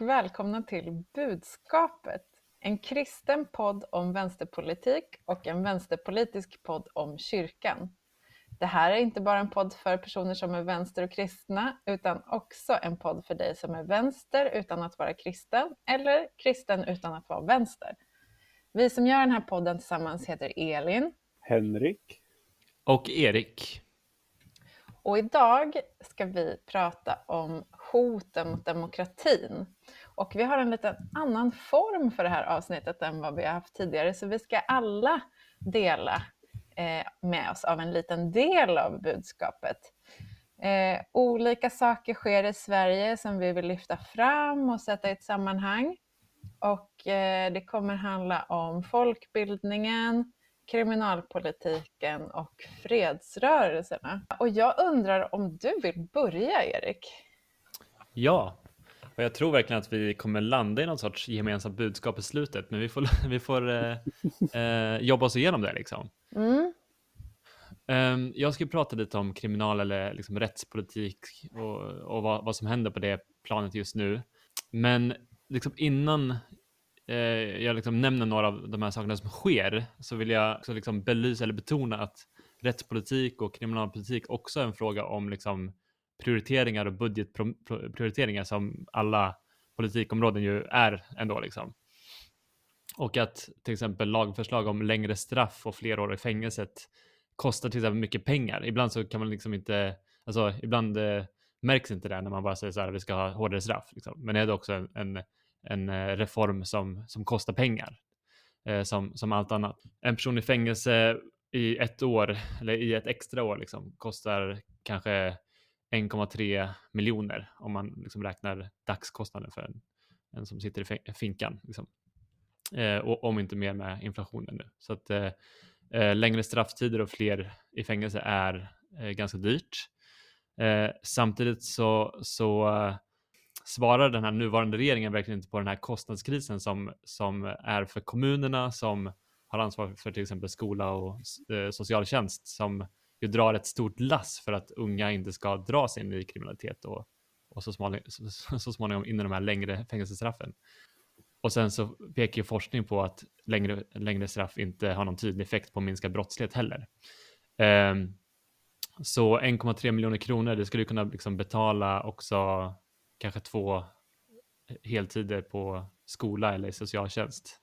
Och välkomna till Budskapet, en kristen podd om vänsterpolitik och en vänsterpolitisk podd om kyrkan. Det här är inte bara en podd för personer som är vänster och kristna, utan också en podd för dig som är vänster utan att vara kristen, eller kristen utan att vara vänster. Vi som gör den här podden tillsammans heter Elin. Henrik. Och Erik. Och idag ska vi prata om hoten mot demokratin. Och vi har en liten annan form för det här avsnittet än vad vi har haft tidigare, så vi ska alla dela eh, med oss av en liten del av budskapet. Eh, olika saker sker i Sverige som vi vill lyfta fram och sätta i ett sammanhang. Och eh, det kommer handla om folkbildningen, kriminalpolitiken och fredsrörelserna. Och jag undrar om du vill börja, Erik? Ja, och jag tror verkligen att vi kommer landa i någon sorts gemensamt budskap i slutet, men vi får, vi får eh, eh, jobba oss igenom det liksom. Mm. Um, jag ska prata lite om kriminal eller liksom rättspolitik och, och vad, vad, som händer på det planet just nu. Men liksom innan eh, jag liksom nämner några av de här sakerna som sker så vill jag också liksom belysa eller betona att rättspolitik och kriminalpolitik också är en fråga om liksom prioriteringar och budgetprioriteringar som alla politikområden ju är ändå liksom. Och att till exempel lagförslag om längre straff och fler år i fängelset kostar till exempel mycket pengar. Ibland så kan man liksom inte, alltså ibland eh, märks inte det när man bara säger så här, vi ska ha hårdare straff. Liksom. Men är det också en, en, en eh, reform som, som kostar pengar, eh, som, som allt annat. En person i fängelse i ett år, eller i ett extra år, liksom, kostar kanske 1,3 miljoner om man liksom räknar dagskostnaden för en, en som sitter i finkan. Liksom. Eh, och om inte mer med inflationen nu. Så att eh, eh, längre strafftider och fler i fängelse är eh, ganska dyrt. Eh, samtidigt så, så eh, svarar den här nuvarande regeringen verkligen inte på den här kostnadskrisen som, som är för kommunerna som har ansvar för till exempel skola och eh, socialtjänst som ju drar ett stort lass för att unga inte ska dras in i kriminalitet och, och så, småningom, så, så småningom in i de här längre fängelsestraffen. Och sen så pekar ju forskning på att längre, längre straff inte har någon tydlig effekt på minskad brottslighet heller. Um, så 1,3 miljoner kronor, det skulle kunna liksom betala också kanske två heltider på skola eller socialtjänst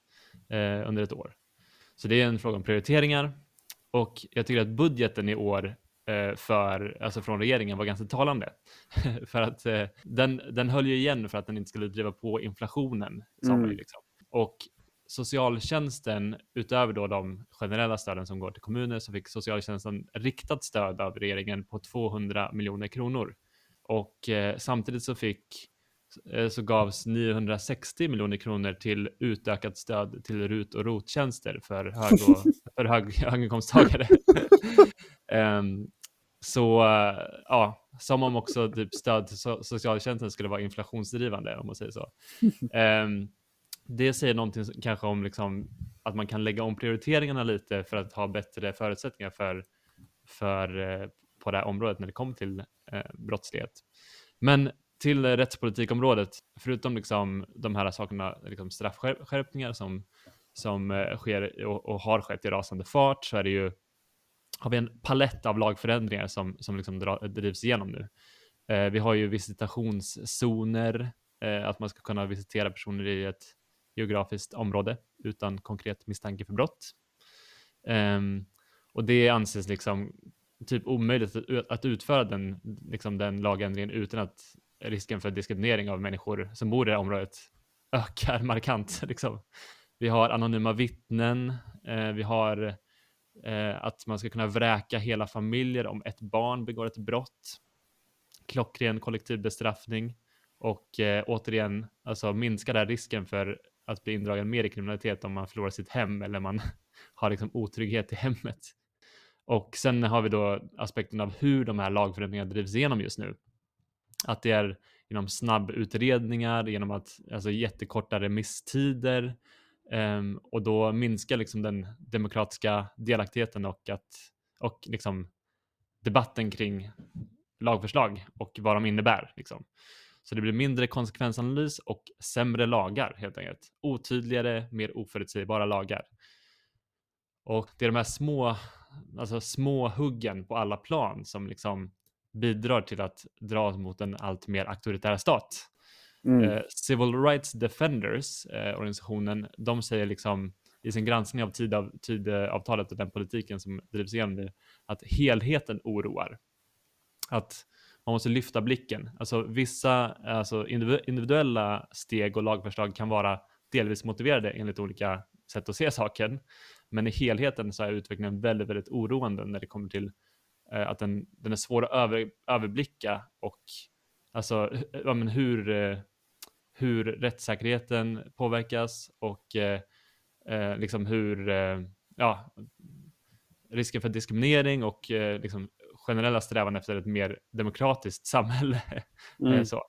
eh, under ett år. Så det är en fråga om prioriteringar och jag tycker att budgeten i år eh, för, alltså från regeringen var ganska talande. för att eh, den, den höll ju igen för att den inte skulle driva på inflationen. Mm. Liksom. Och socialtjänsten, utöver då de generella stöden som går till kommuner, så fick socialtjänsten riktat stöd av regeringen på 200 miljoner kronor. Och eh, samtidigt så fick så gavs 960 miljoner kronor till utökat stöd till RUT och ROT-tjänster för, hög och, för hög, höginkomsttagare. um, så ja, som om också typ stöd till socialtjänsten skulle vara inflationsdrivande om man säger så. Um, det säger någonting kanske om liksom att man kan lägga om prioriteringarna lite för att ha bättre förutsättningar för, för uh, på det här området när det kommer till uh, brottslighet. Men till rättspolitikområdet, förutom liksom de här sakerna, liksom straffskärpningar som, som eh, sker och, och, har skett i rasande fart, så är det ju, har vi en palett av lagförändringar som, som liksom dra, drivs igenom nu. Eh, vi har ju visitationszoner, eh, att man ska kunna visitera personer i ett geografiskt område utan konkret misstanke för brott. Eh, och det anses liksom typ omöjligt att, att utföra den, liksom den lagändringen utan att risken för diskriminering av människor som bor i det här området ökar markant. Liksom. Vi har anonyma vittnen. Eh, vi har eh, att man ska kunna vräka hela familjer om ett barn begår ett brott. Klockren kollektiv bestraffning och eh, återigen alltså minska där risken för att bli indragen mer i kriminalitet om man förlorar sitt hem eller man har liksom otrygghet i hemmet. Och sen har vi då aspekten av hur de här lagförändringarna drivs igenom just nu. Att det är genom snabbutredningar, genom att alltså jättekorta remisstider um, och då minskar liksom den demokratiska delaktigheten och att och liksom debatten kring lagförslag och vad de innebär. Liksom. Så det blir mindre konsekvensanalys och sämre lagar helt enkelt. Otydligare, mer oförutsägbara lagar. Och det är de här små, alltså små huggen på alla plan som liksom bidrar till att dra oss mot en allt mer auktoritär stat. Mm. Eh, Civil Rights Defenders, eh, organisationen, de säger liksom i sin granskning av tidavtalet och den politiken som drivs igenom nu, att helheten oroar. Att man måste lyfta blicken. Alltså vissa alltså individuella steg och lagförslag kan vara delvis motiverade enligt olika sätt att se saken. Men i helheten så är utvecklingen väldigt, väldigt oroande när det kommer till att den, den är svår att över, överblicka och alltså ja, men hur, eh, hur rättssäkerheten påverkas och eh, eh liksom hur eh, ja, risken för diskriminering och eh, liksom generella strävan efter ett mer demokratiskt samhälle. Mm. så.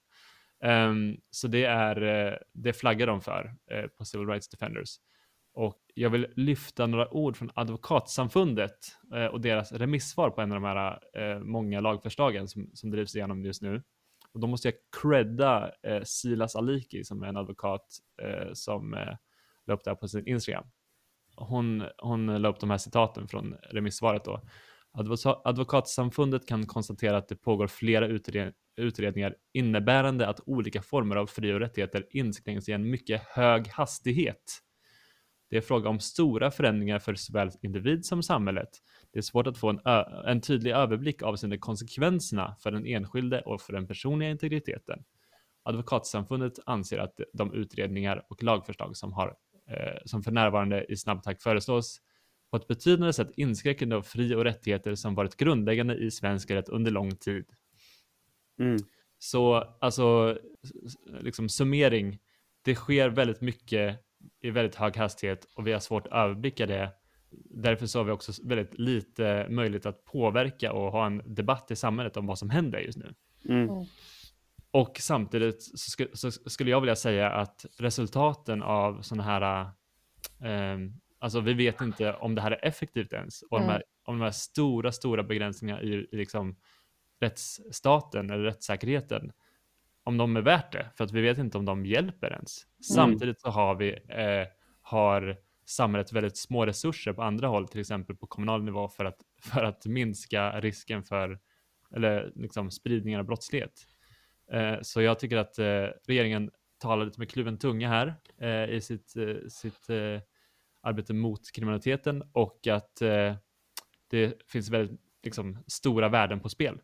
Um, så det, är, det flaggar de för uh, på Civil Rights Defenders. Och jag vill lyfta några ord från Advokatsamfundet eh, och deras remissvar på en av de här eh, många lagförslagen som, som drivs igenom just nu. Och då måste jag credda eh, Silas Aliki som är en advokat eh, som eh, la upp det här på sin Instagram. Hon, hon la upp de här citaten från remissvaret då. Advokatsamfundet kan konstatera att det pågår flera utred utredningar innebärande att olika former av fri och rättigheter inskränks i en mycket hög hastighet det är fråga om stora förändringar för såväl individ som samhället. Det är svårt att få en, en tydlig överblick avseende konsekvenserna för den enskilde och för den personliga integriteten. Advokatsamfundet anser att de utredningar och lagförslag som, har, eh, som för närvarande i snabb takt föreslås på ett betydande sätt inskränkande av fri och rättigheter som varit grundläggande i svensk rätt under lång tid. Mm. Så alltså, liksom summering, det sker väldigt mycket i väldigt hög hastighet och vi har svårt att överblicka det. Därför så har vi också väldigt lite möjlighet att påverka och ha en debatt i samhället om vad som händer just nu. Mm. mm. Och samtidigt så, sk så, skulle jag vilja säga att resultaten av sådana här, eh, alltså vi vet inte om det här är effektivt ens, och mm. de här, om de här stora, stora begränsningarna i, i liksom rättsstaten eller rättssäkerheten om de är värt det, för att vi vet inte om de hjälper ens. Mm. Samtidigt så har vi eh, har samhället väldigt små resurser på andra håll, till exempel på kommunal nivå för att, för att minska risken för eller liksom spridningen av brottslighet. Eh, så jag tycker att eh, regeringen talar lite med kluven tunga här eh, i sitt, eh, sitt eh, arbete mot kriminaliteten och att det finns väldigt liksom, stora värden på spel.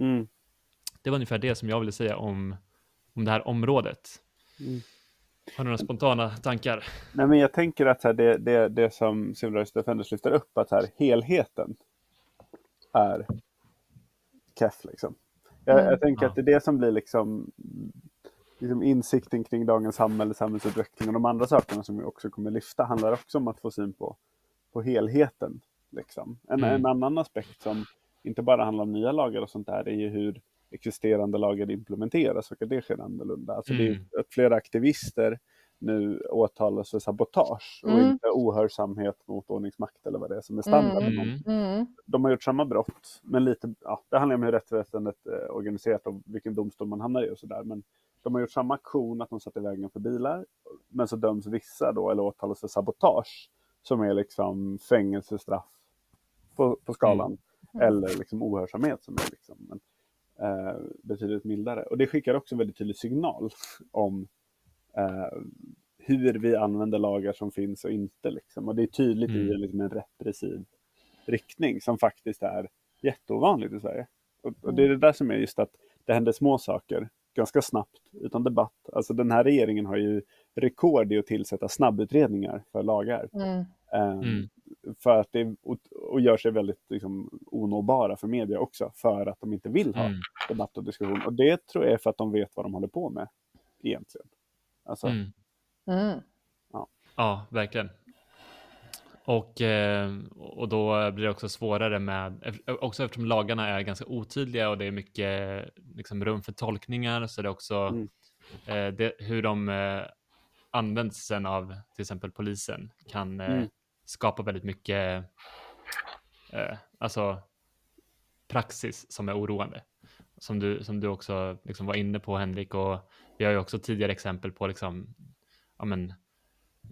Mm det var ungefär det som jag ville säga om, om det här området. Mm. Har du några spontana tankar? Nej, men jag tänker att här, det, det, det som Rights Defenders lyfter upp, att här, helheten är keff. Liksom. Jag, mm. jag tänker ja. att det är det som blir liksom, liksom insikten kring dagens samhälle, samhällsutveckling och de andra sakerna som vi också kommer lyfta handlar också om att få syn på, på helheten. Liksom. En, mm. en annan aspekt som inte bara handlar om nya lagar och sånt där är ju hur existerande lagar implementeras och att det sker annorlunda. Alltså mm. det är mm. att flera aktivister nu åtalas för sabotage och mm. inte ohörsamhet mot ordningsmakt eller vad det är som är standard. Mm. Mm. De har gjort samma brott, men lite, ja, det handlar om hur rättsväsendet är organiserat och vilken domstol man hamnar i och sådär. Men de har gjort samma aktion att de satt i vägen för bilar, men så döms vissa då, eller åtalas för sabotage, som är liksom fängelsestraff på, på skalan, mm. eller liksom ohörsamhet som är liksom. Men, eh, betydligt mildare. Och det skickar också väldigt tydlig signal om eh, hur vi använder lagar som finns och inte. Liksom. Och det är tydligt mm. i liksom, en repressiv riktning som faktiskt är jätteovanligt i Sverige. Och, och, det är det där som är just att det händer små saker ganska snabbt utan debatt. Alltså den här regeringen har ju rekord i att tillsätta snabbutredningar för lagar. Mm. Eh, Mm. För att det, och, och gör sig väldigt liksom, onåbara för media också, för att de inte vill ha Mm. debatt och diskussion. Och det tror jag är för att de vet vad de håller på med egentligen. Alltså, Mm. Mm. Ja, verkligen. Och, eh, och då blir det också svårare med, också eftersom lagarna är ganska otydliga och det är mycket liksom, rum för tolkningar så är det också Mm. eh, det, hur de eh, används sen av till exempel polisen kan eh, Mm. skapa väldigt mycket eh, alltså praxis som är oroande. Som du, som du också liksom var inne på Henrik och vi har ju också tidigare exempel på liksom, ja men,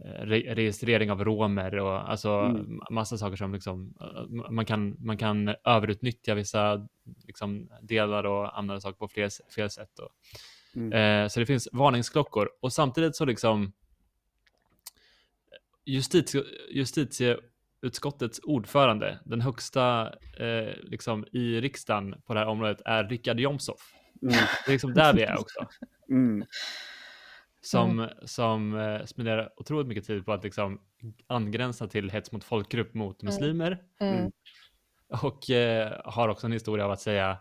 eh, re registrering av romer och alltså Mm. massa saker som liksom, eh, man kan, man kan överutnyttja vissa liksom, delar och använda saker på fler, fler sätt. Och, Mm. eh, så det finns varningsklockor och samtidigt så liksom justitie, justitieutskottets ordförande, den högsta eh, liksom, i riksdagen på det här området är Richard Jomshof. Mm. Det är liksom där vi är också. Mm. Som, som eh, spenderar otroligt mycket tid på att liksom angränsa till hets mot folkgrupp mot muslimer. Mm. Och eh, har också en historia av att säga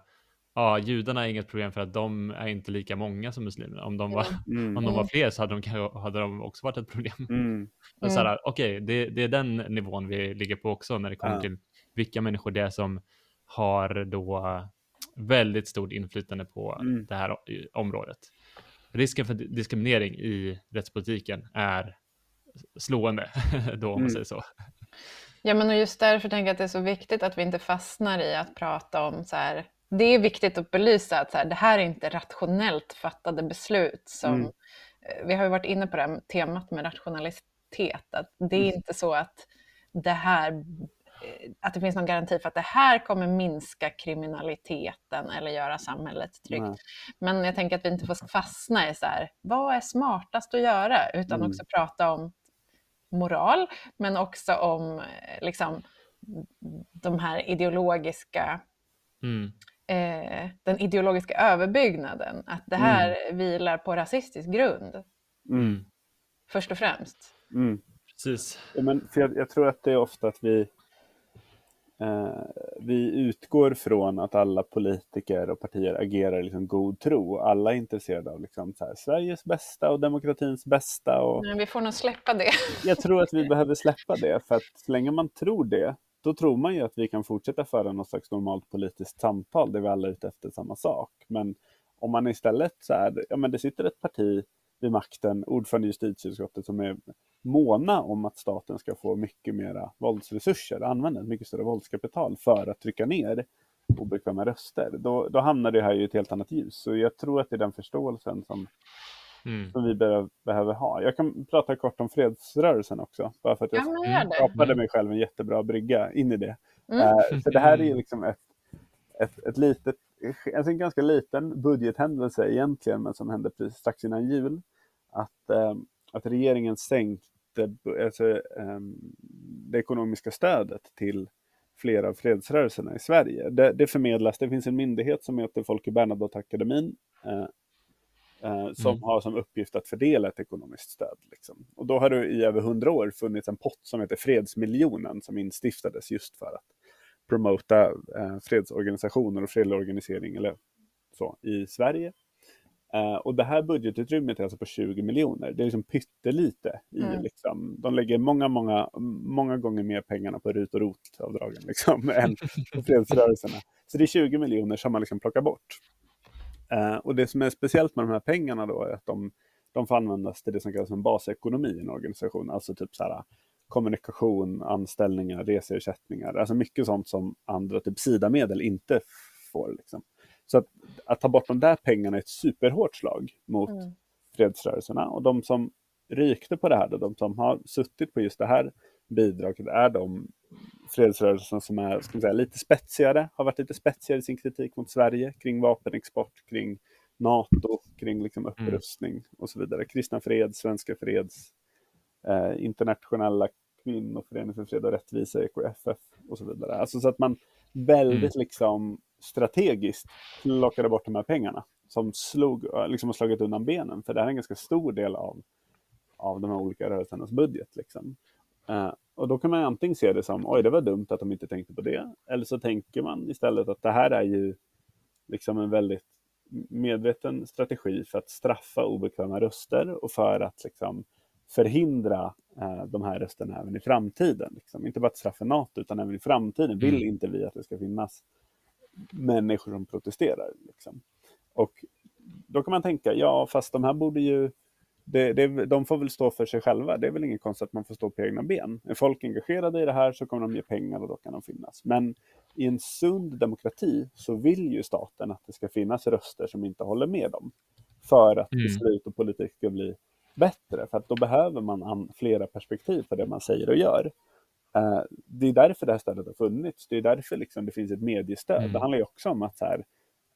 ja, judarna är inget problem för att de är inte lika många som muslimerna. Om de var, Mm. om de var fler så hade de, hade de också varit ett problem. Mm. Mm. Okej, det, det är den nivån vi ligger på också när det kommer Ja. till vilka människor det är som har då väldigt stort inflytande på Mm. det här området. Risken för di- diskriminering i rättspolitiken är slående då om man Mm. säger så. Ja, men och just därför tänker jag att det är så viktigt att vi inte fastnar i att prata om så här. Det är viktigt att belysa att så här, det här är inte rationellt fattade beslut som Mm. eh, vi har ju varit inne på det här temat med rationalitet, att det är Mm. inte så att det här eh, att det finns någon garanti för att det här kommer minska kriminaliteten eller göra samhället tryggt. Nej. Men jag tänker att vi inte får fastna i så här, vad är smartast att göra? Utan Mm. också prata om moral, men också om eh, liksom, de här ideologiska, Mm. Eh, den ideologiska överbyggnaden. Att det här vilar på rasistisk grund, Mm. först och främst. Mm. Precis. Ja, men för jag, jag tror att det är ofta att vi, eh, vi utgår från att alla politiker och partier agerar i liksom god tro. Alla är intresserade av liksom så här, Sveriges bästa och demokratins bästa. Och Men vi får nog släppa det. jag tror att vi behöver släppa det, för att så länge man tror det, då tror man ju att vi kan fortsätta föra något slags normalt politiskt samtal där vi alla är ute efter samma sak. Men om man istället så här, ja men det sitter ett parti vid makten, ordförande i justitieutskottet, som är måna om att staten ska få mycket mera våldsresurser, använda ett mycket större våldskapital för att trycka ner obekväma röster, då, då hamnar det här i ett helt annat ljus. Så jag tror att det är den förståelsen som, Mm. som vi behöver, behöver ha. Jag kan prata kort om fredsrörelsen också, bara för att jag Ja, det. skapade mig själv en jättebra brygga in i det. Mm. Eh, för det här är ju liksom ett, ett, ett litet, alltså en ganska liten budgethändelse egentligen, men som hände precis strax innan jul. Att, eh, att regeringen sänkte alltså, eh, det ekonomiska stödet till flera av fredsrörelserna i Sverige. Det, det förmedlas, det finns en myndighet som heter Folke Bernadotteakademin eh, som Mm. har som uppgift att fördela ett ekonomiskt stöd. Liksom. Och då har det i över hundra år funnits en pott som heter Fredsmiljonen som instiftades just för att promota eh, fredsorganisationer och fredlig organisering eller så, i Sverige. Eh, och det här budgetutrymmet är alltså på 20 miljoner. Det är liksom pyttelite. I, Mm. liksom, de lägger många, många, många gånger mer pengarna på RUT och ROT-avdragen liksom, än på fredsrörelserna. Så det är 20 miljoner som man liksom plockar bort. Eh, och det som är speciellt med de här pengarna då är att de, de får användas till det som kallas en basekonomi i en organisation. Alltså typ så här, kommunikation, anställningar, reseersättningar. Alltså mycket sånt som andra typ SIDA-medel inte får. Liksom. Så att, att ta bort de där pengarna är ett superhårt slag mot Mm. fredsrörelserna. Och de som rykte på det här, då, de som har suttit på just det här bidraget, är de fredsrörelsen som är ska säga, lite spetsigare, har varit lite spetsigare i sin kritik mot Sverige kring vapenexport, kring NATO, kring liksom upprustning och så vidare. Kristna Freds, Svenska Freds, eh, Internationella Kvinnoföreningen för fred och rättvisa, EKFF och så vidare. Alltså så att man väldigt liksom strategiskt plockade bort de här pengarna som slog, liksom har slagit undan benen. För det här är en ganska stor del av, av de här olika rörelsernas budget. Liksom. Eh, och då kan man antingen se det som, oj det var dumt att de inte tänkte på det. Eller så tänker man istället att det här är ju liksom en väldigt medveten strategi för att straffa obekväma röster och för att liksom förhindra eh, de här rösterna även i framtiden. Liksom. Inte bara att straffa NATO utan även i framtiden vill Mm. inte vi att det ska finnas människor som protesterar. Liksom. Och då kan man tänka, ja fast de här borde ju det, det, de får väl stå för sig själva. Det är väl ingen konstigt att man får stå på egna ben. Är folk engagerade i det här så kommer de ge pengar och då kan de finnas. Men i en sund demokrati så vill ju staten att det ska finnas röster som inte håller med dem. För att Mm. beslut och politik ska bli bättre. För att då behöver man an- flera perspektiv på det man säger och gör. Eh, det är därför det här stödet har funnits. Det är därför liksom det finns ett mediestöd. Mm. Det handlar ju också om att så här,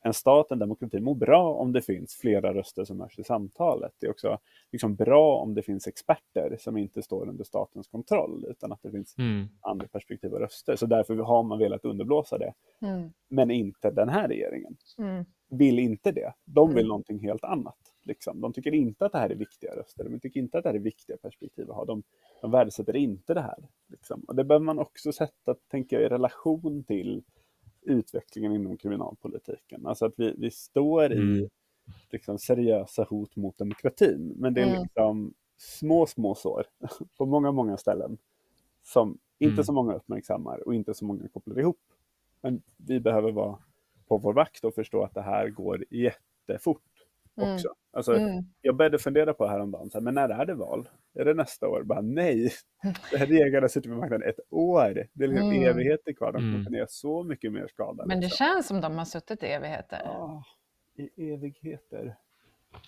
en stat, en demokrati mår bra om det finns flera röster som hörs i samtalet. Det är också liksom bra om det finns experter som inte står under statens kontroll utan att det finns Mm. andra perspektiv och röster. Så därför har man velat underblåsa det. Mm. Men inte den här regeringen. Mm. Vill inte det. De vill Mm. någonting helt annat. Liksom. De tycker inte att det här är viktiga röster. De tycker inte att det här är viktiga perspektiv att ha. De, de värdesätter inte det här. Liksom. Och det behöver man också sätta, tänker jag, i relation till utvecklingen inom kriminalpolitiken. Alltså att vi, vi står i Mm. liksom, seriösa hot mot demokratin. Men det är Mm. liksom små, små sår på många, många ställen som inte Mm. så många uppmärksammar och inte så många kopplar ihop. Men vi behöver vara på vår vakt och förstå att det här går jättefort. Också. Alltså, Mm. Jag började fundera på häromdagen, så här, men när är det val? Är det nästa år? Bara nej, det här har suttit vid makten ett år. Det är liksom Mm. evigheter kvar. De kommer Mm. göra så mycket mer skada. Men det liksom. känns som de har suttit i evigheter. Ah, I evigheter.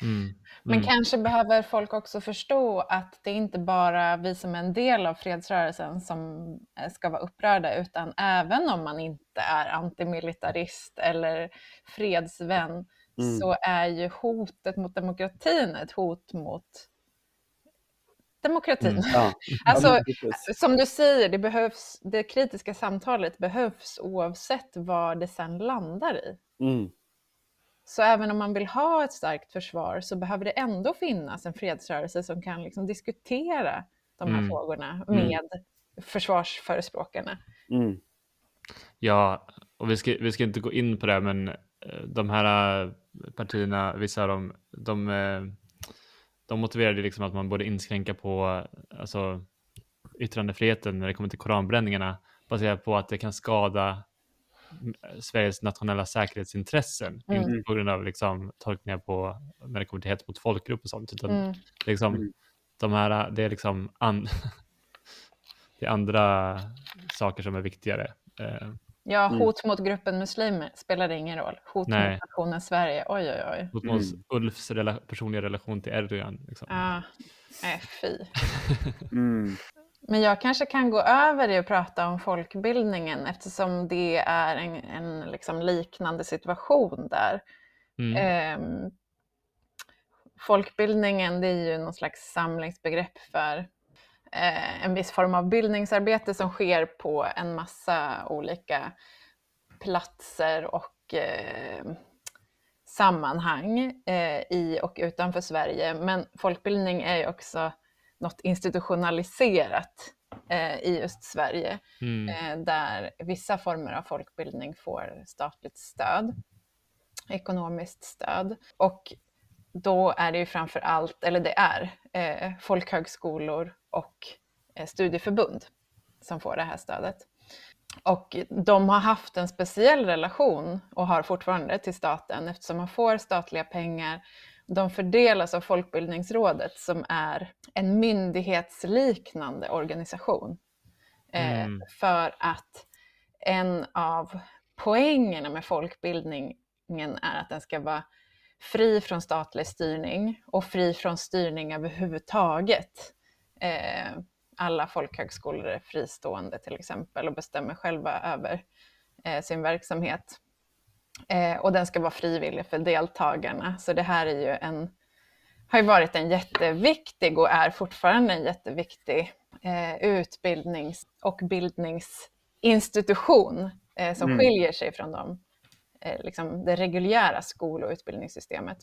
Mm. Men Mm. kanske behöver folk också förstå att det är inte bara vi som är en del av fredsrörelsen som eh, ska vara upprörda, utan även om man inte är antimilitarist eller fredsvän Mm. så är ju hotet mot demokratin ett hot mot demokratin. Mm. Ja. Alltså, som du säger, det, behövs, det kritiska samtalet behövs oavsett vad det sen landar i. Mm. Så även om man vill ha ett starkt försvar så behöver det ändå finnas en fredsrörelse som kan liksom diskutera de här Mm. frågorna Mm. med försvarsförespråkarna. Ja, och vi ska, vi ska inte gå in på det, men eh, de här eh, partierna, vissa av dem, de, eh, de motiverade liksom att man borde inskränka på alltså, yttrandefriheten när det kommer till koranbränningarna baserat på att det kan skada mm, Sveriges nationella säkerhetsintressen, Mm. inte på grund av liksom, tolkningar på när det kommer till hets mot folkgrupp och sånt, utan Mm. liksom, Mm. de här, det är liksom an, det är andra saker som är viktigare. Eh, Ja, Mm. hot mot gruppen muslimer spelar ingen roll. Hot Nej. mot nationen Sverige, oj oj oj. mot Mm. Ulfs rela personliga relation till Erdogan. Liksom. Ah, nej, fy. Mm. Men jag kanske kan gå över i att prata om folkbildningen eftersom det är en, en liksom liknande situation där. Mm. Ehm, folkbildningen det är ju någon slags samlingsbegrepp för eh, en viss form av bildningsarbete som sker på en massa olika platser och eh, sammanhang eh, i och utanför Sverige. Men folkbildning är ju också något institutionaliserat eh, i just Sverige Mm. eh, där vissa former av folkbildning får statligt stöd, ekonomiskt stöd. Och då är det ju framför allt, eller det är, eh, folkhögskolor och eh, studieförbund som får det här stödet. Och de har haft en speciell relation och har fortfarande till staten eftersom man får statliga pengar. De fördelas av Folkbildningsrådet som är en myndighetsliknande organisation. Eh, Mm. För att en av poängerna med folkbildningen är att den ska vara fri från statlig styrning och fri från styrning överhuvudtaget. Eh, alla folkhögskolor är fristående till exempel och bestämmer själva över eh, sin verksamhet. Eh, och den ska vara frivillig för deltagarna. Så det här är ju en, har ju varit en jätteviktig och är fortfarande en jätteviktig eh, utbildnings och bildningsinstitution eh, som Mm. skiljer sig från dem, eh, liksom det reguljära skol och utbildningssystemet.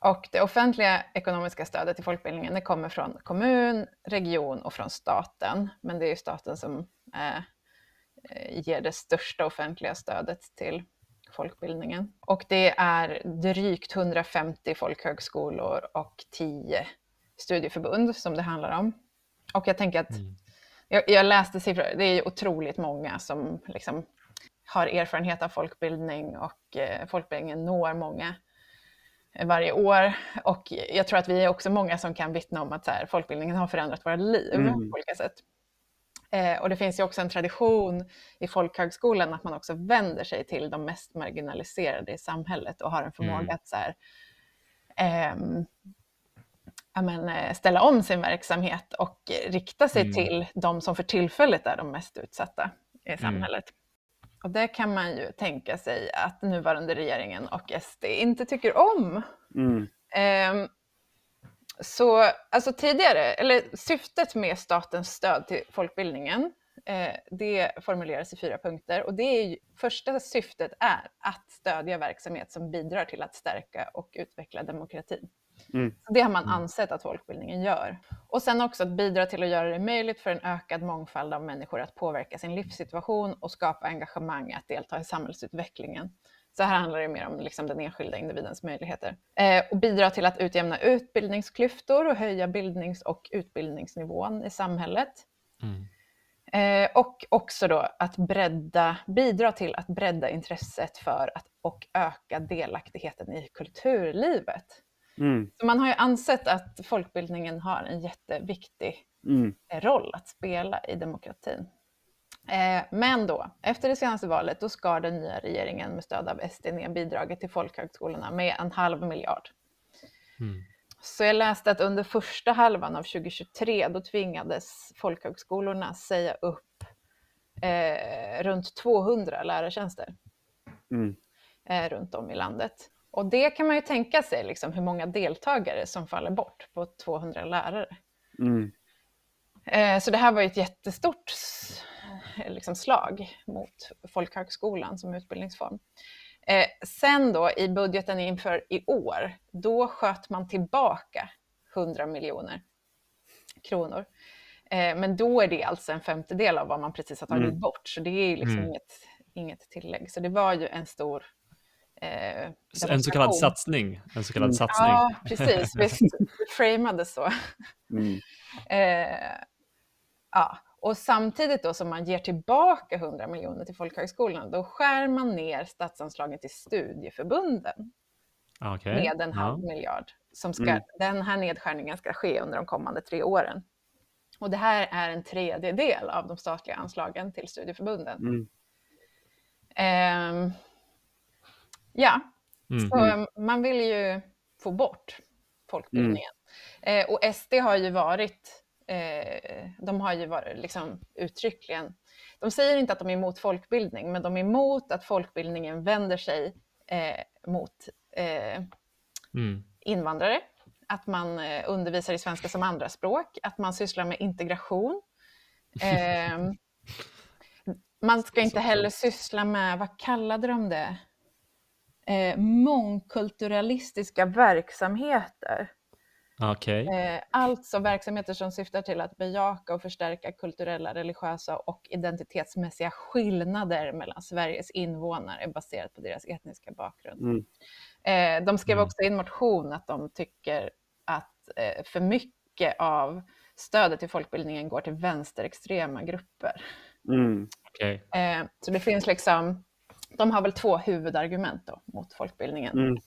Och det offentliga ekonomiska stödet till folkbildningen det kommer från kommun, region och från staten. Men det är ju staten som eh, ger det största offentliga stödet till folkbildningen. Och det är drygt 150 folkhögskolor och 10 studieförbund som det handlar om. Och jag tänker att mm. jag, jag, läste siffror, det är otroligt många som liksom har erfarenhet av folkbildning och eh, folkbildningen når många varje år. Och jag tror att vi är också många som kan vittna om att så här, folkbildningen har förändrat våra liv mm. på olika sätt. Eh, och det finns ju också en tradition i folkhögskolan att man också vänder sig till de mest marginaliserade i samhället och har en förmåga mm. att så här, eh, men, eh, ställa om sin verksamhet och rikta sig mm. till de som för tillfället är de mest utsatta i mm. samhället. Och det kan man ju tänka sig att nuvarande regeringen och SD inte tycker om. Mm. Eh, så alltså tidigare, eller syftet med statens stöd till folkbildningen, eh, det formuleras i fyra punkter. Och det är, första syftet är att stödja verksamhet som bidrar till att stärka och utveckla demokratin. Mm. Det har man mm. ansett att folkbildningen gör. Och sen också att bidra till att göra det möjligt för en ökad mångfald av människor att påverka sin livssituation och skapa engagemang att delta i samhällsutvecklingen. Så här handlar det mer om liksom den enskilda individens möjligheter. Eh, och bidra till att utjämna utbildningsklyftor och höja bildnings och utbildningsnivån i samhället. Mm. Eh, och också då att bredda, bidra till att bredda intresset för att, och öka delaktigheten i kulturlivet. Mm. Så man har ju ansett att folkbildningen har en jätteviktig mm. roll att spela i demokratin. Eh, men då, efter det senaste valet, då skar den nya regeringen med stöd av SD ner bidraget till folkhögskolorna med en halv miljard. Mm. Så jag läste att under första halvan av 2023, då tvingades folkhögskolorna säga upp eh, runt 200 lärartjänster mm. eh, runt om i landet. Och det kan man ju tänka sig, liksom, hur många deltagare som faller bort på 200 lärare. Mm. Eh, så det här var ett jättestort liksom, slag mot folkhögskolan som utbildningsform. Eh, sen då i budgeten inför i år, då sköt man tillbaka 100 miljoner kronor. Eh, men då är det alltså en femtedel av vad man precis har tagit mm. bort, så det är liksom mm. inget, inget tillägg. Så det var ju en stor Eh, en så kallad satsning. En så kallad mm. satsning. Ja, precis. Visst, framade så. Mm. Eh, ja. Och samtidigt då som man ger tillbaka 100 miljoner till folkhögskolan, då skär man ner statsanslagen till studieförbunden okay. med en halv ja. miljard. Som ska, mm. Den här nedskärningen ska ske under de kommande tre åren. Och det här är en tredjedel av de statliga anslagen till studieförbunden. Mm. Eh, Ja, mm. så mm. man vill ju få bort folkbildningen. Mm. Eh, och SD har ju varit, eh, de har ju varit liksom uttryckligen, de säger inte att de är emot folkbildning, men de är emot att folkbildningen vänder sig eh, mot eh, mm. invandrare, att man eh, undervisar i svenska som andraspråk, att man sysslar med integration. Ehm, man ska inte heller syssla med, vad kallade de det? Eh, mångkulturalistiska verksamheter. Okay. Eh, alltså verksamheter som syftar till att bejaka och förstärka kulturella, religiösa och identitetsmässiga skillnader mellan Sveriges invånare baserat på deras etniska bakgrund. Mm. Eh, de skrev mm. också i en motion att de tycker att eh, för mycket av stödet till folkbildningen går till vänsterextrema grupper. Mm. Okay. Eh, så det finns liksom de har väl två huvudargument då, mot folkbildningen. Mm.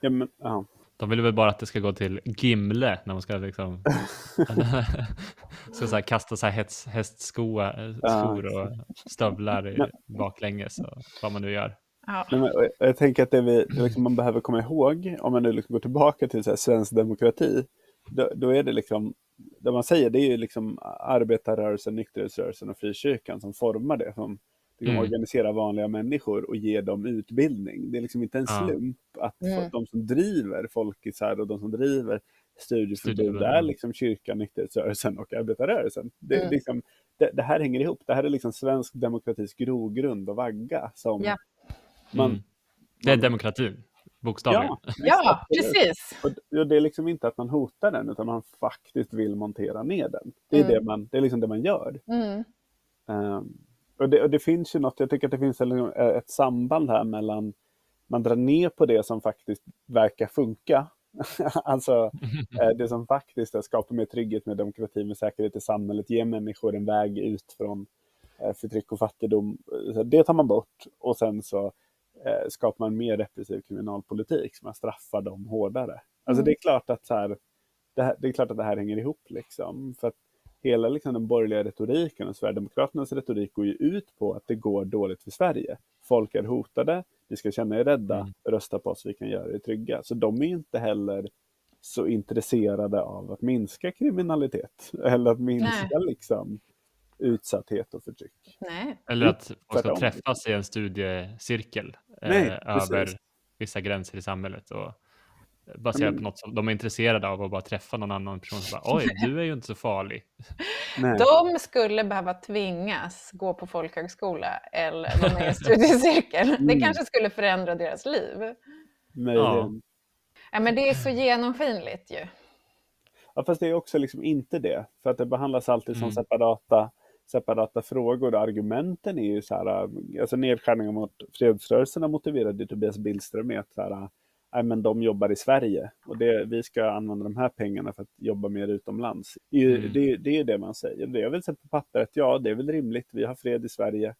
Ja, men, ja. De vill väl bara att det ska gå till Gimle när man ska liksom ska så här, kasta så här häst, hästskor ja. och stövlar baklänges och vad man nu gör. Ja. Men, jag tänker att det vi, liksom, man behöver komma ihåg, om man nu liksom går tillbaka till så här, svensk demokrati, då, då, är det liksom, det man säger, det är ju liksom arbetarrörelsen, nykterhetsrörelsen och frikyrkan som formar det. Som, liksom mm. organisera vanliga människor och ge dem utbildning. Det är liksom inte en slump att mm. de som driver folkisar och de som driver studieförbund är liksom kyrkan, nykterhetsrörelsen och arbetarrörelsen. Det, mm. liksom, det, det, här hänger ihop. Det här är liksom svensk demokratis grogrund och vagga. Som ja. man, mm. Det är demokratin. bokstavligen. Ja, Ja, precis. Och det är liksom inte att man hotar den utan man faktiskt vill montera ner den. Det är, Mm. det man, det är liksom det man gör. Mm. Och, det, och det finns ju något, jag tycker att det finns en- ett samband här mellan man drar ner på det som faktiskt verkar funka. alltså eh, det som faktiskt skapar mer trygghet med demokrati, med säkerhet i samhället, ger människor en väg ut från eh, förtryck och fattigdom. Det tar man bort och sen så eh, skapar man mer repressiv kriminalpolitik, så man straffar dem hårdare. Alltså Mm. det är klart att så här, det, här, det är klart att det här hänger ihop liksom. För att hela liksom, den borgerliga retoriken och Sverigedemokraternas retorik går ju ut på att det går dåligt för Sverige. Folk är hotade, vi ska känna er rädda, Mm. rösta på oss, vi kan göra er trygga. Så de är inte heller så intresserade av att minska kriminalitet eller att minska liksom, utsatthet och förtryck. Nej. Eller att folk ska träffas i en studiecirkel eh, Nej, precis. över vissa gränser i samhället. Och baserat Mm. på något som de är intresserade av att bara träffa någon annan person som bara oj, du är ju inte så farlig. Nej. De skulle behöva tvingas gå på folkhögskola eller vara med i en studiecirkel. Det Mm. kanske skulle förändra deras liv. Möjligen. Ja, men det är så genomskinligt ju. Ja, fast det är också liksom inte det. För att det behandlas alltid som Mm. separata, separata frågor. Och argumenten är ju så här, äh, alltså nedskärningar mot fredsrörelserna motiverade ju Tobias Billström med att så här, äh, nej, men de jobbar i Sverige och det, vi ska använda de här pengarna för att jobba mer utomlands. Det, är ju- Mm. det, det är det man säger. Det är väl sett på pappret, ja det är väl rimligt, vi har fred i Sverige.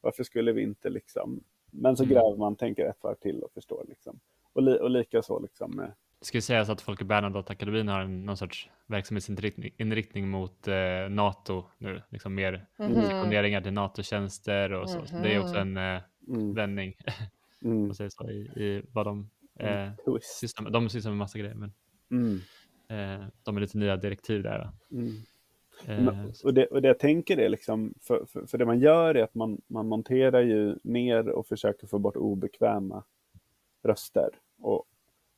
Varför skulle vi inte liksom? Men så Mm. gräver man, tänker ett varv till och förstår liksom. Och, li, och lika så liksom med Det ska ju sägas att Folke Bernadotteakademin har en, någon sorts verksamhetsinriktning inriktning mot eh, NATO nu, liksom mer Mhm. missioneringar till NATO-tjänster och så. så det är också en eh, mm, vändning, mm, man säger så, i, i vad de eh, twist. sysslar med. De sysslar med massa grejer, men Mm, eh, de är lite nya direktiv där. mm. Eh, Och det, och det jag tänker är liksom, för, för, för det man gör är att man, man monterar ju ner och försöker få bort obekväma röster. Och,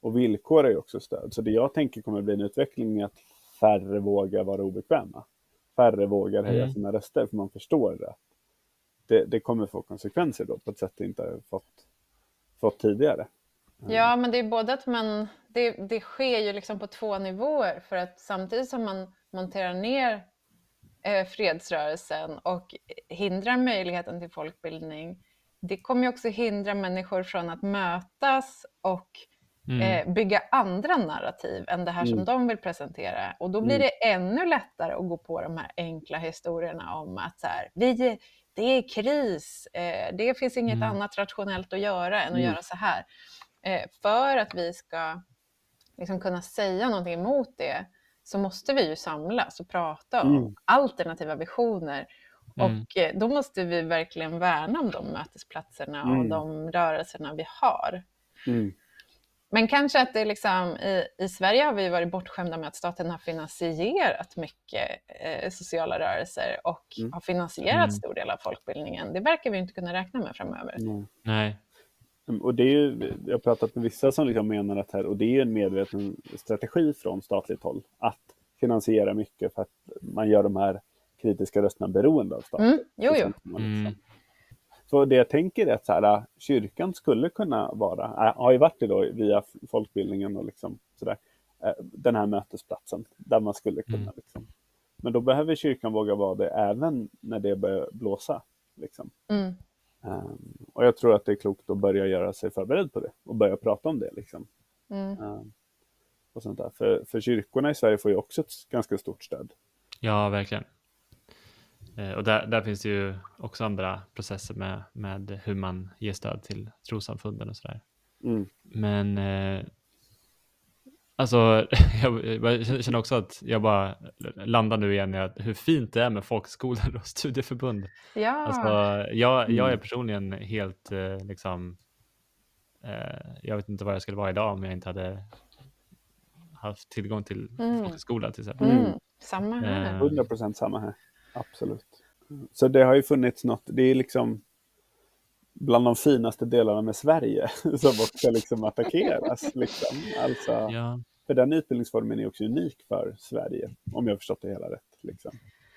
och villkor är ju också stöd. Så det jag tänker kommer bli en utveckling är att färre vågar vara obekväma. Färre vågar höja Mm. sina röster för man förstår det. det. Det kommer få konsekvenser då på ett sätt det inte har fått, fått tidigare. Ja, men det är både att man... Det, det sker ju liksom på två nivåer. För att samtidigt som man monterar ner eh, fredsrörelsen och hindrar möjligheten till folkbildning, det kommer ju också hindra människor från att mötas och mm, eh, bygga andra narrativ än det här Mm. som de vill presentera. Och då blir Mm. det ännu lättare att gå på de här enkla historierna om att så här, vi, det är kris, eh, det finns inget Mm. annat rationellt att göra än att Mm. göra så här. Eh, för att vi ska liksom kunna säga någonting emot det så måste vi ju samlas och prata om Mm. alternativa visioner. Mm. Och eh, då måste vi verkligen värna om de mötesplatserna och Mm. de rörelserna vi har. Mm. Men kanske att det liksom, i, i Sverige har vi varit bortskämda med att staten har finansierat mycket eh, sociala rörelser och Mm. har finansierat Mm. stor del av folkbildningen. Det verkar vi inte kunna räkna med framöver. Nej. Mm, Och det är ju, jag har pratat med vissa som liksom menar att här, och det är en medveten strategi från statligt håll, att finansiera mycket för att man gör de här kritiska rösterna beroende av staten. Mm, jo, jo. Mm. Så det jag tänker är att så här, kyrkan skulle kunna vara, äh, har ju varit det då via folkbildningen och liksom sådär, äh, den här mötesplatsen där man skulle kunna Mm. liksom. Men då behöver kyrkan våga vara det även när det börjar blåsa. Liksom. Ehm, och jag tror att det är klokt att börja göra sig förberedd på det och börja prata om det. Liksom. Mm. Ehm, och sånt där. För, för kyrkorna i Sverige får ju också ett ganska stort stöd. Ja, verkligen. Eh, Och där, där finns det ju också andra processer med, med hur man ger stöd till trossamfunden och sådär. Mm. Men eh, alltså, jag, jag känner också att jag bara landar nu igen i att hur fint det är med folkskolor och studieförbund. Ja, Alltså, jag, jag är Mm. personligen helt eh, liksom, eh, jag vet inte vad jag skulle vara idag om jag inte hade haft tillgång till Mm. folkhögskola till exempel. mm. Mm. samma här. Eh, 100 procent samma här. Absolut. Så det har ju funnits något, det är liksom bland de finaste delarna med Sverige som också liksom attackeras. Liksom. Alltså, Ja, För den utbildningsformen är också unik för Sverige, om jag har förstått det hela rätt. Liksom.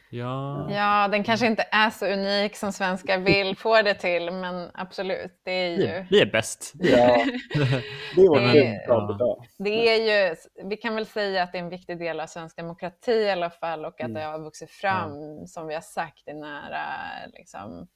Ja. Ja, den kanske inte är så unik som svenskar vill få det till, men absolut, det är ju... vi är bäst. Ja, det är vårt Det- idag. Det är ju, vi kan väl säga att det är en viktig del av svensk demokrati i alla fall och att Mm. det har vuxit fram, som vi har sagt, i nära, liksom,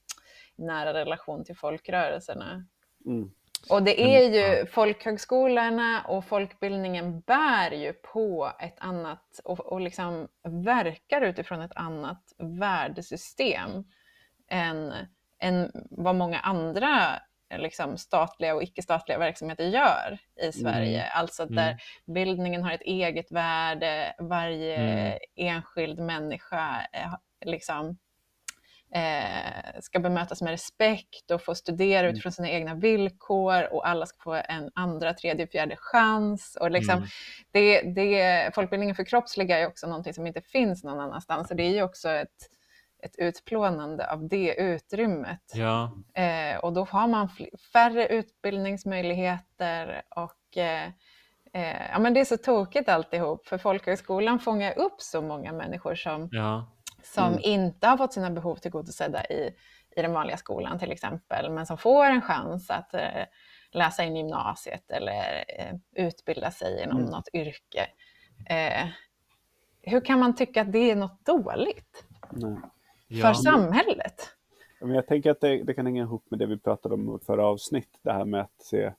nära relation till folkrörelserna. Mm. Och det är ju, folkhögskolorna och folkbildningen bär ju på ett annat och, och liksom verkar utifrån ett annat värdesystem än, än vad många andra liksom, statliga och icke-statliga verksamheter gör i Sverige. Alltså där Mm. bildningen har ett eget värde, varje Mm. enskild människa eh, liksom, eh, ska bemötas med respekt och få studera Mm. utifrån sina egna villkor och alla ska få en andra, tredje, fjärde chans. Och liksom, Mm. det, det, folkbildningen förkroppsligar ju också någonting som inte finns någon annanstans. Så det är ju också ett, ett utplånande av det utrymmet. Ja, Eh, och då har man färre utbildningsmöjligheter och eh, eh, ja, men det är så tokigt alltihop, för folkhögskolan fångar upp så många människor som, ja. Som Mm. inte har fått sina behov tillgodosedda i, i den vanliga skolan till exempel, men som får en chans att eh, läsa in gymnasiet eller eh, utbilda sig inom Mm. något yrke. Eh, hur kan man tycka att det är något dåligt Nej. ja. för samhället? Men jag tänker att det, det kan hänga ihop med det vi pratade om i vårt förra avsnitt. Det här med att se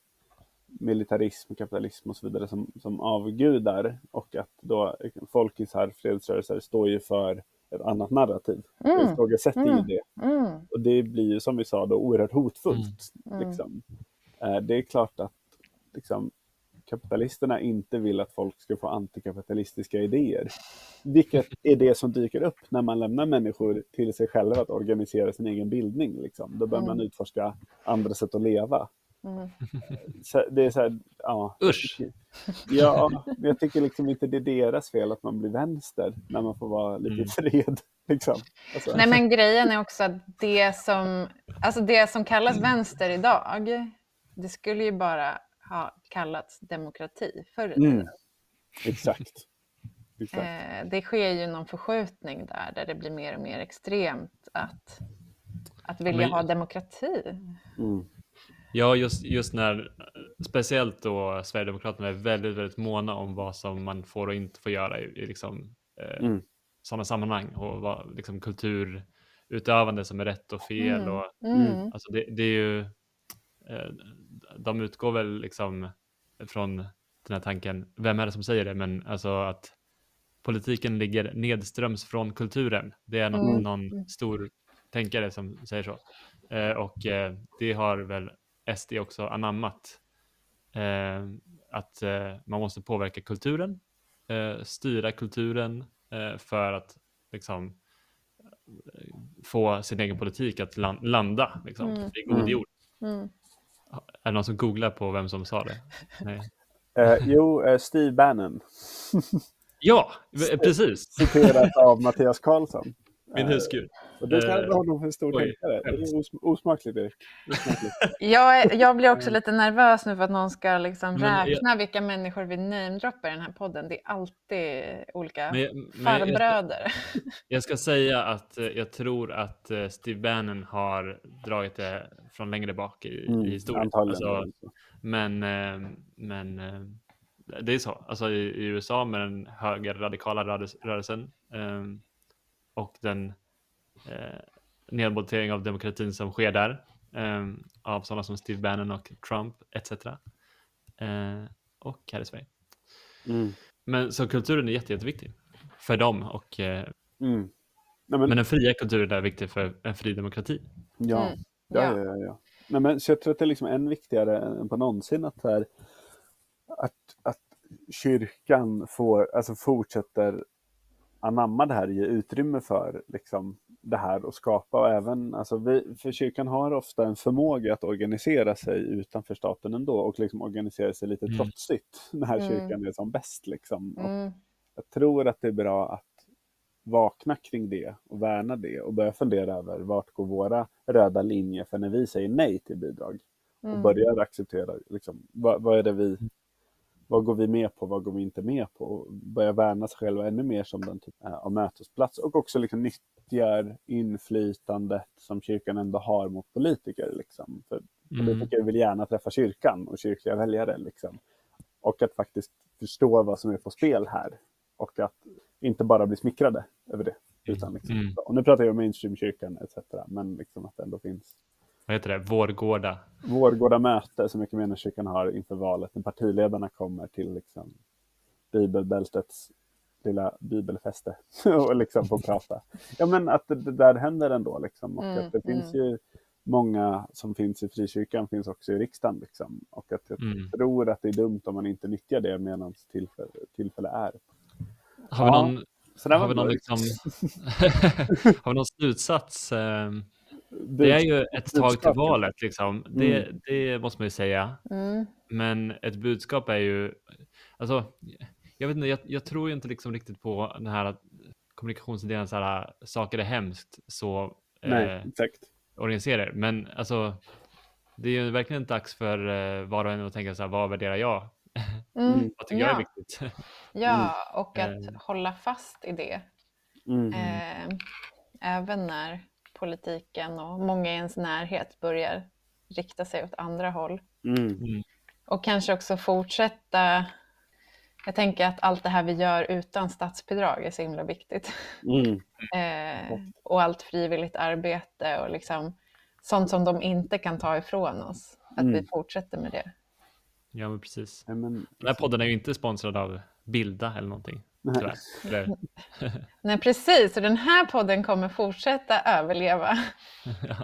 militarism, kapitalism och så vidare som, som avgudar och att då folkisar, fredsrörelser står ju för ett annat narrativ. Mm. Mm. Ifrågasätter ju Mm. det. Mm, Och det blir ju som vi sa då oerhört hotfullt. Mm. Liksom. Eh, Det är klart att liksom, kapitalisterna inte vill att folk ska få antikapitalistiska idéer. Vilket är det som dyker upp när man lämnar människor till sig själva att organisera sin egen bildning. Liksom. Då börjar man Mm. utforska andra sätt att leva. Mm. Så det är så här, ja. Usch. Ja, men jag tycker liksom inte det är deras fel att man blir vänster när man får vara lite Mm. fred. Liksom. Alltså, Nej men grejen är också att det som, alltså det som kallas vänster idag, det skulle ju bara ha kallats demokrati förr i tiden. mm, exakt. exakt. Eh, det sker ju någon förskjutning där, där det blir mer och mer extremt att, att vilja Men- ha demokrati. Mm. Ja, just, just när speciellt då Sverigedemokraterna är väldigt, väldigt måna om vad som man får och inte får göra i, i liksom, eh, Mm. sådana sammanhang och vad liksom, kulturutövande som är rätt och fel. Mm. Och, Mm. alltså det, det är ju, eh, de utgår väl liksom från den här tanken, vem är det som säger det, men alltså att politiken ligger nedströms från kulturen. Det är någon, Mm. någon stor tänkare som säger så. Eh, och eh, det har väl SD också anammat. Eh, att eh, man måste påverka kulturen, eh, styra kulturen eh, för att liksom eh, få sin egen politik att lan- landa liksom, Mm. i god Mm. jord. Mm. Är det någon som googlar på vem som sa det? Nej. Eh, jo, eh, Steve Bannon, Ja, precis. citerat av Mattias Karlsson. Min Eh, husgud. Och det kallar Eh, honom för en stor oj, tänkare. Det är os- osmakligt, Erik. Osmakligt. Jag, jag blir också lite nervös nu för att någon ska liksom Men jag- räkna vilka människor vi namedroppar i den här podden. Det är alltid olika Men, men jag, farbröder. jag ska säga att eh, jag tror att Steve Bannon har dragit det från längre bak i, Mm, i historien. Alltså, men men det är så. Alltså i, i USA med den högerradikala rörelse- rörelsen och den eh, nedmontering av demokratin som sker där eh, av sådana som Steve Bannon och Trump etc. Eh, och här i Sverige. Mm. Men så kulturen är jätte, jätteviktig för dem och eh, Mm. Nej, men, men den fria kulturen är viktig för en fri demokrati. ja. Mm. Ja, Ja. ja, ja. Nej, men, så jag tror att det är liksom än viktigare än på någonsin att, här, att, att kyrkan får, alltså fortsätter anamma det här, ge utrymme för liksom, det här och skapa. Och även, alltså, vi, för kyrkan har ofta en förmåga att organisera sig utanför staten ändå och liksom organisera sig lite Mm. trotsigt när Mm. kyrkan är som bäst. Liksom. Och Mm. jag tror att det är bra att vakna kring det och värna det och börja fundera över vart går våra röda linjer för när vi säger nej till bidrag och Mm. börjar acceptera liksom, vad, vad är det vi vad går vi med på, vad går vi inte med på? Och börja värna sig själva ännu mer som den typen av mötesplats och också liksom nyttjar inflytandet som kyrkan ändå har mot politiker. Liksom. För Mm. politiker vill gärna träffa kyrkan och kyrkliga väljare. Liksom. Och att faktiskt förstå vad som är på spel här och att inte bara bli smickrade över det. Utan liksom, Mm. Och nu pratar jag om mainstreamkyrkan etc. Men liksom att det ändå finns Vad heter det? Vårgårda. Vårgårda möte som Equmeniakyrkan har inför valet när partiledarna kommer till liksom bibelbältets lilla bibelfäste och liksom får prata. Ja men att det, det där händer ändå liksom och Mm, att det finns ju många som finns i frikyrkan finns också i riksdagen liksom och att jag Mm. tror att det är dumt om man inte nyttjar det medan tillfälle, tillfälle är. Har vi Ja, någon, där har vi någon, liksom, har vi någon slutsats? Ehm, Det är ju ett tag till valet, liksom. det, det måste man ju säga. Mm. Men ett budskap är ju, alltså, jag vet inte, jag, jag tror ju inte liksom riktigt på den här att kommunikationsidén, så här, saker är hemskt, så Nej, eh, exakt. organisera er. Men alltså, det är ju verkligen dags för eh, var och en att tänka så här, vad värderar jag? Mm. Vad tycker jag är Ja, viktigt? ja, och att Eh. hålla fast i det. Mm. Eh, även när politiken och många i ens närhet börjar rikta sig åt andra håll. Mm. Och kanske också fortsätta. Jag tänker att allt det här vi gör utan statsbidrag är så himla viktigt. Mm. Eh, och allt frivilligt arbete och liksom sånt som de inte kan ta ifrån oss. Att vi Mm. fortsätter med det. Ja, men precis. Ja, men, Den här podden är ju inte sponsrad av Bilda eller någonting. Nej. Eller, Nej, precis. Och den här podden kommer fortsätta överleva. ja,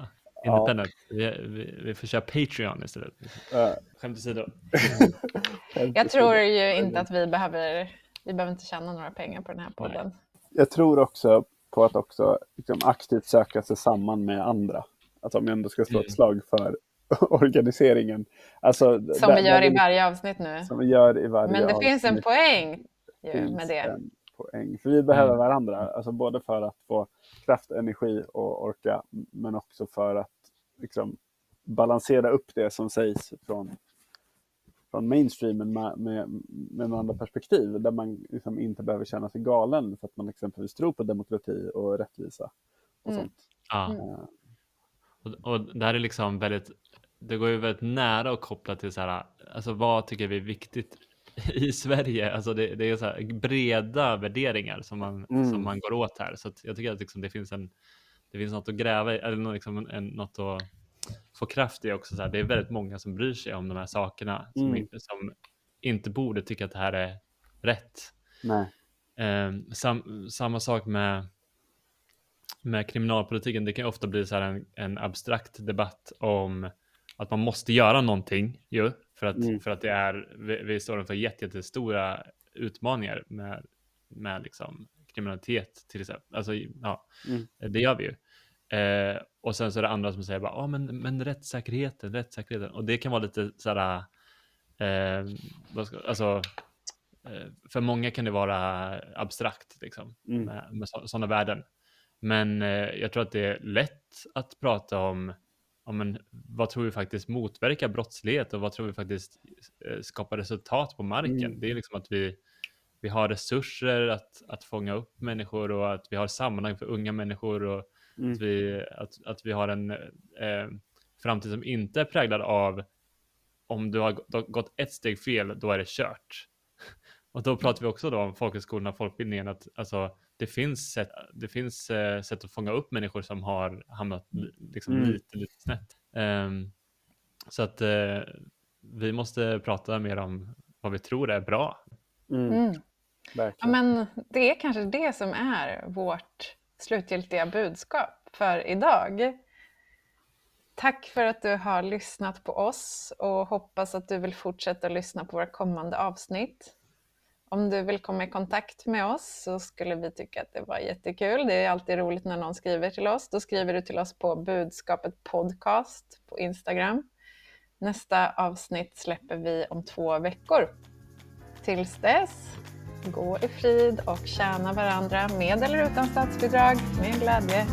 Ja. independent. Vi, vi, vi får köra Patreon istället. äh, Skämt åsido. Jag tror ju inte att vi behöver, vi behöver inte tjäna några pengar på den här podden. jag tror också på att också liksom aktivt söka sig samman med andra. Att om jag ändå ska slå ett Mm. slag för organiseringen. Alltså, Som där- vi gör i varje avsnitt nu. Som vi gör i varje Men det finns en avsnitt poäng ju finns med det. en poäng. För vi behöver Mm. varandra, alltså både för att få kraft, energi och orka, men också för att liksom, balansera upp det som sägs från, från mainstreamen med, med, med andra perspektiv, där man liksom inte behöver känna sig galen för att man exempelvis tror på demokrati och rättvisa. Och Mm. sånt. Ja. Eh, Och, och det här är liksom väldigt, det går ju väldigt nära att koppla till så här, alltså vad tycker vi är viktigt i Sverige? Alltså det, det är så breda värderingar som man, Mm. som man går åt här. Så jag tycker att liksom det finns en, det finns något att gräva i, eller något, liksom en, något att få kraft i också. Så här. Det är väldigt många som bryr sig om de här sakerna som, Mm. inte, som inte borde tycka att det här är rätt. Eh, sam, samma sak med, med kriminalpolitiken. Det kan ofta bli så här en, en abstrakt debatt om att man måste göra någonting ju, för att, Mm. för att det är, vi, vi står inför jätte- jättestora utmaningar med, med liksom kriminalitet till exempel. Alltså, ja, Mm. det gör vi ju. Eh, och sen så är det andra som säger bara, ah, men, men rättssäkerheten, rättssäkerheten. Och det kan vara lite sådär, eh, ska, alltså, eh, för många kan det vara abstrakt liksom, Mm. med, med sådana värden. Men eh, jag tror att det är lätt att prata om, om en, vad tror vi faktiskt motverkar brottslighet och vad tror vi faktiskt eh, skapar resultat på marken. Mm. Det är liksom att vi, vi har resurser att, att fånga upp människor och att vi har sammanhang för unga människor och Mm. att, vi, att, att vi har en eh, framtid som inte är präglad av om du har gått, gått ett steg fel, då är det kört. Och då pratar vi också då om folkhögskolorna och folkbildningen, att alltså, det finns, sätt, det finns eh, sätt att fånga upp människor som har hamnat li- liksom Mm. lite, lite snett. Ehm, så att eh, vi måste prata mer om vad vi tror är bra. Mm. Mm. Ja, men det är kanske det som är vårt slutgiltiga budskap för idag. Tack för att du har lyssnat på oss och hoppas att du vill fortsätta lyssna på våra kommande avsnitt. Om du vill komma i kontakt med oss så skulle vi tycka att det var jättekul. Det är alltid roligt när någon skriver till oss. Då skriver du till oss på budskapet podcast på Instagram. Nästa avsnitt släpper vi om två veckor. Tills dess, gå i frid och tjäna varandra med eller utan statsbidrag med glädje.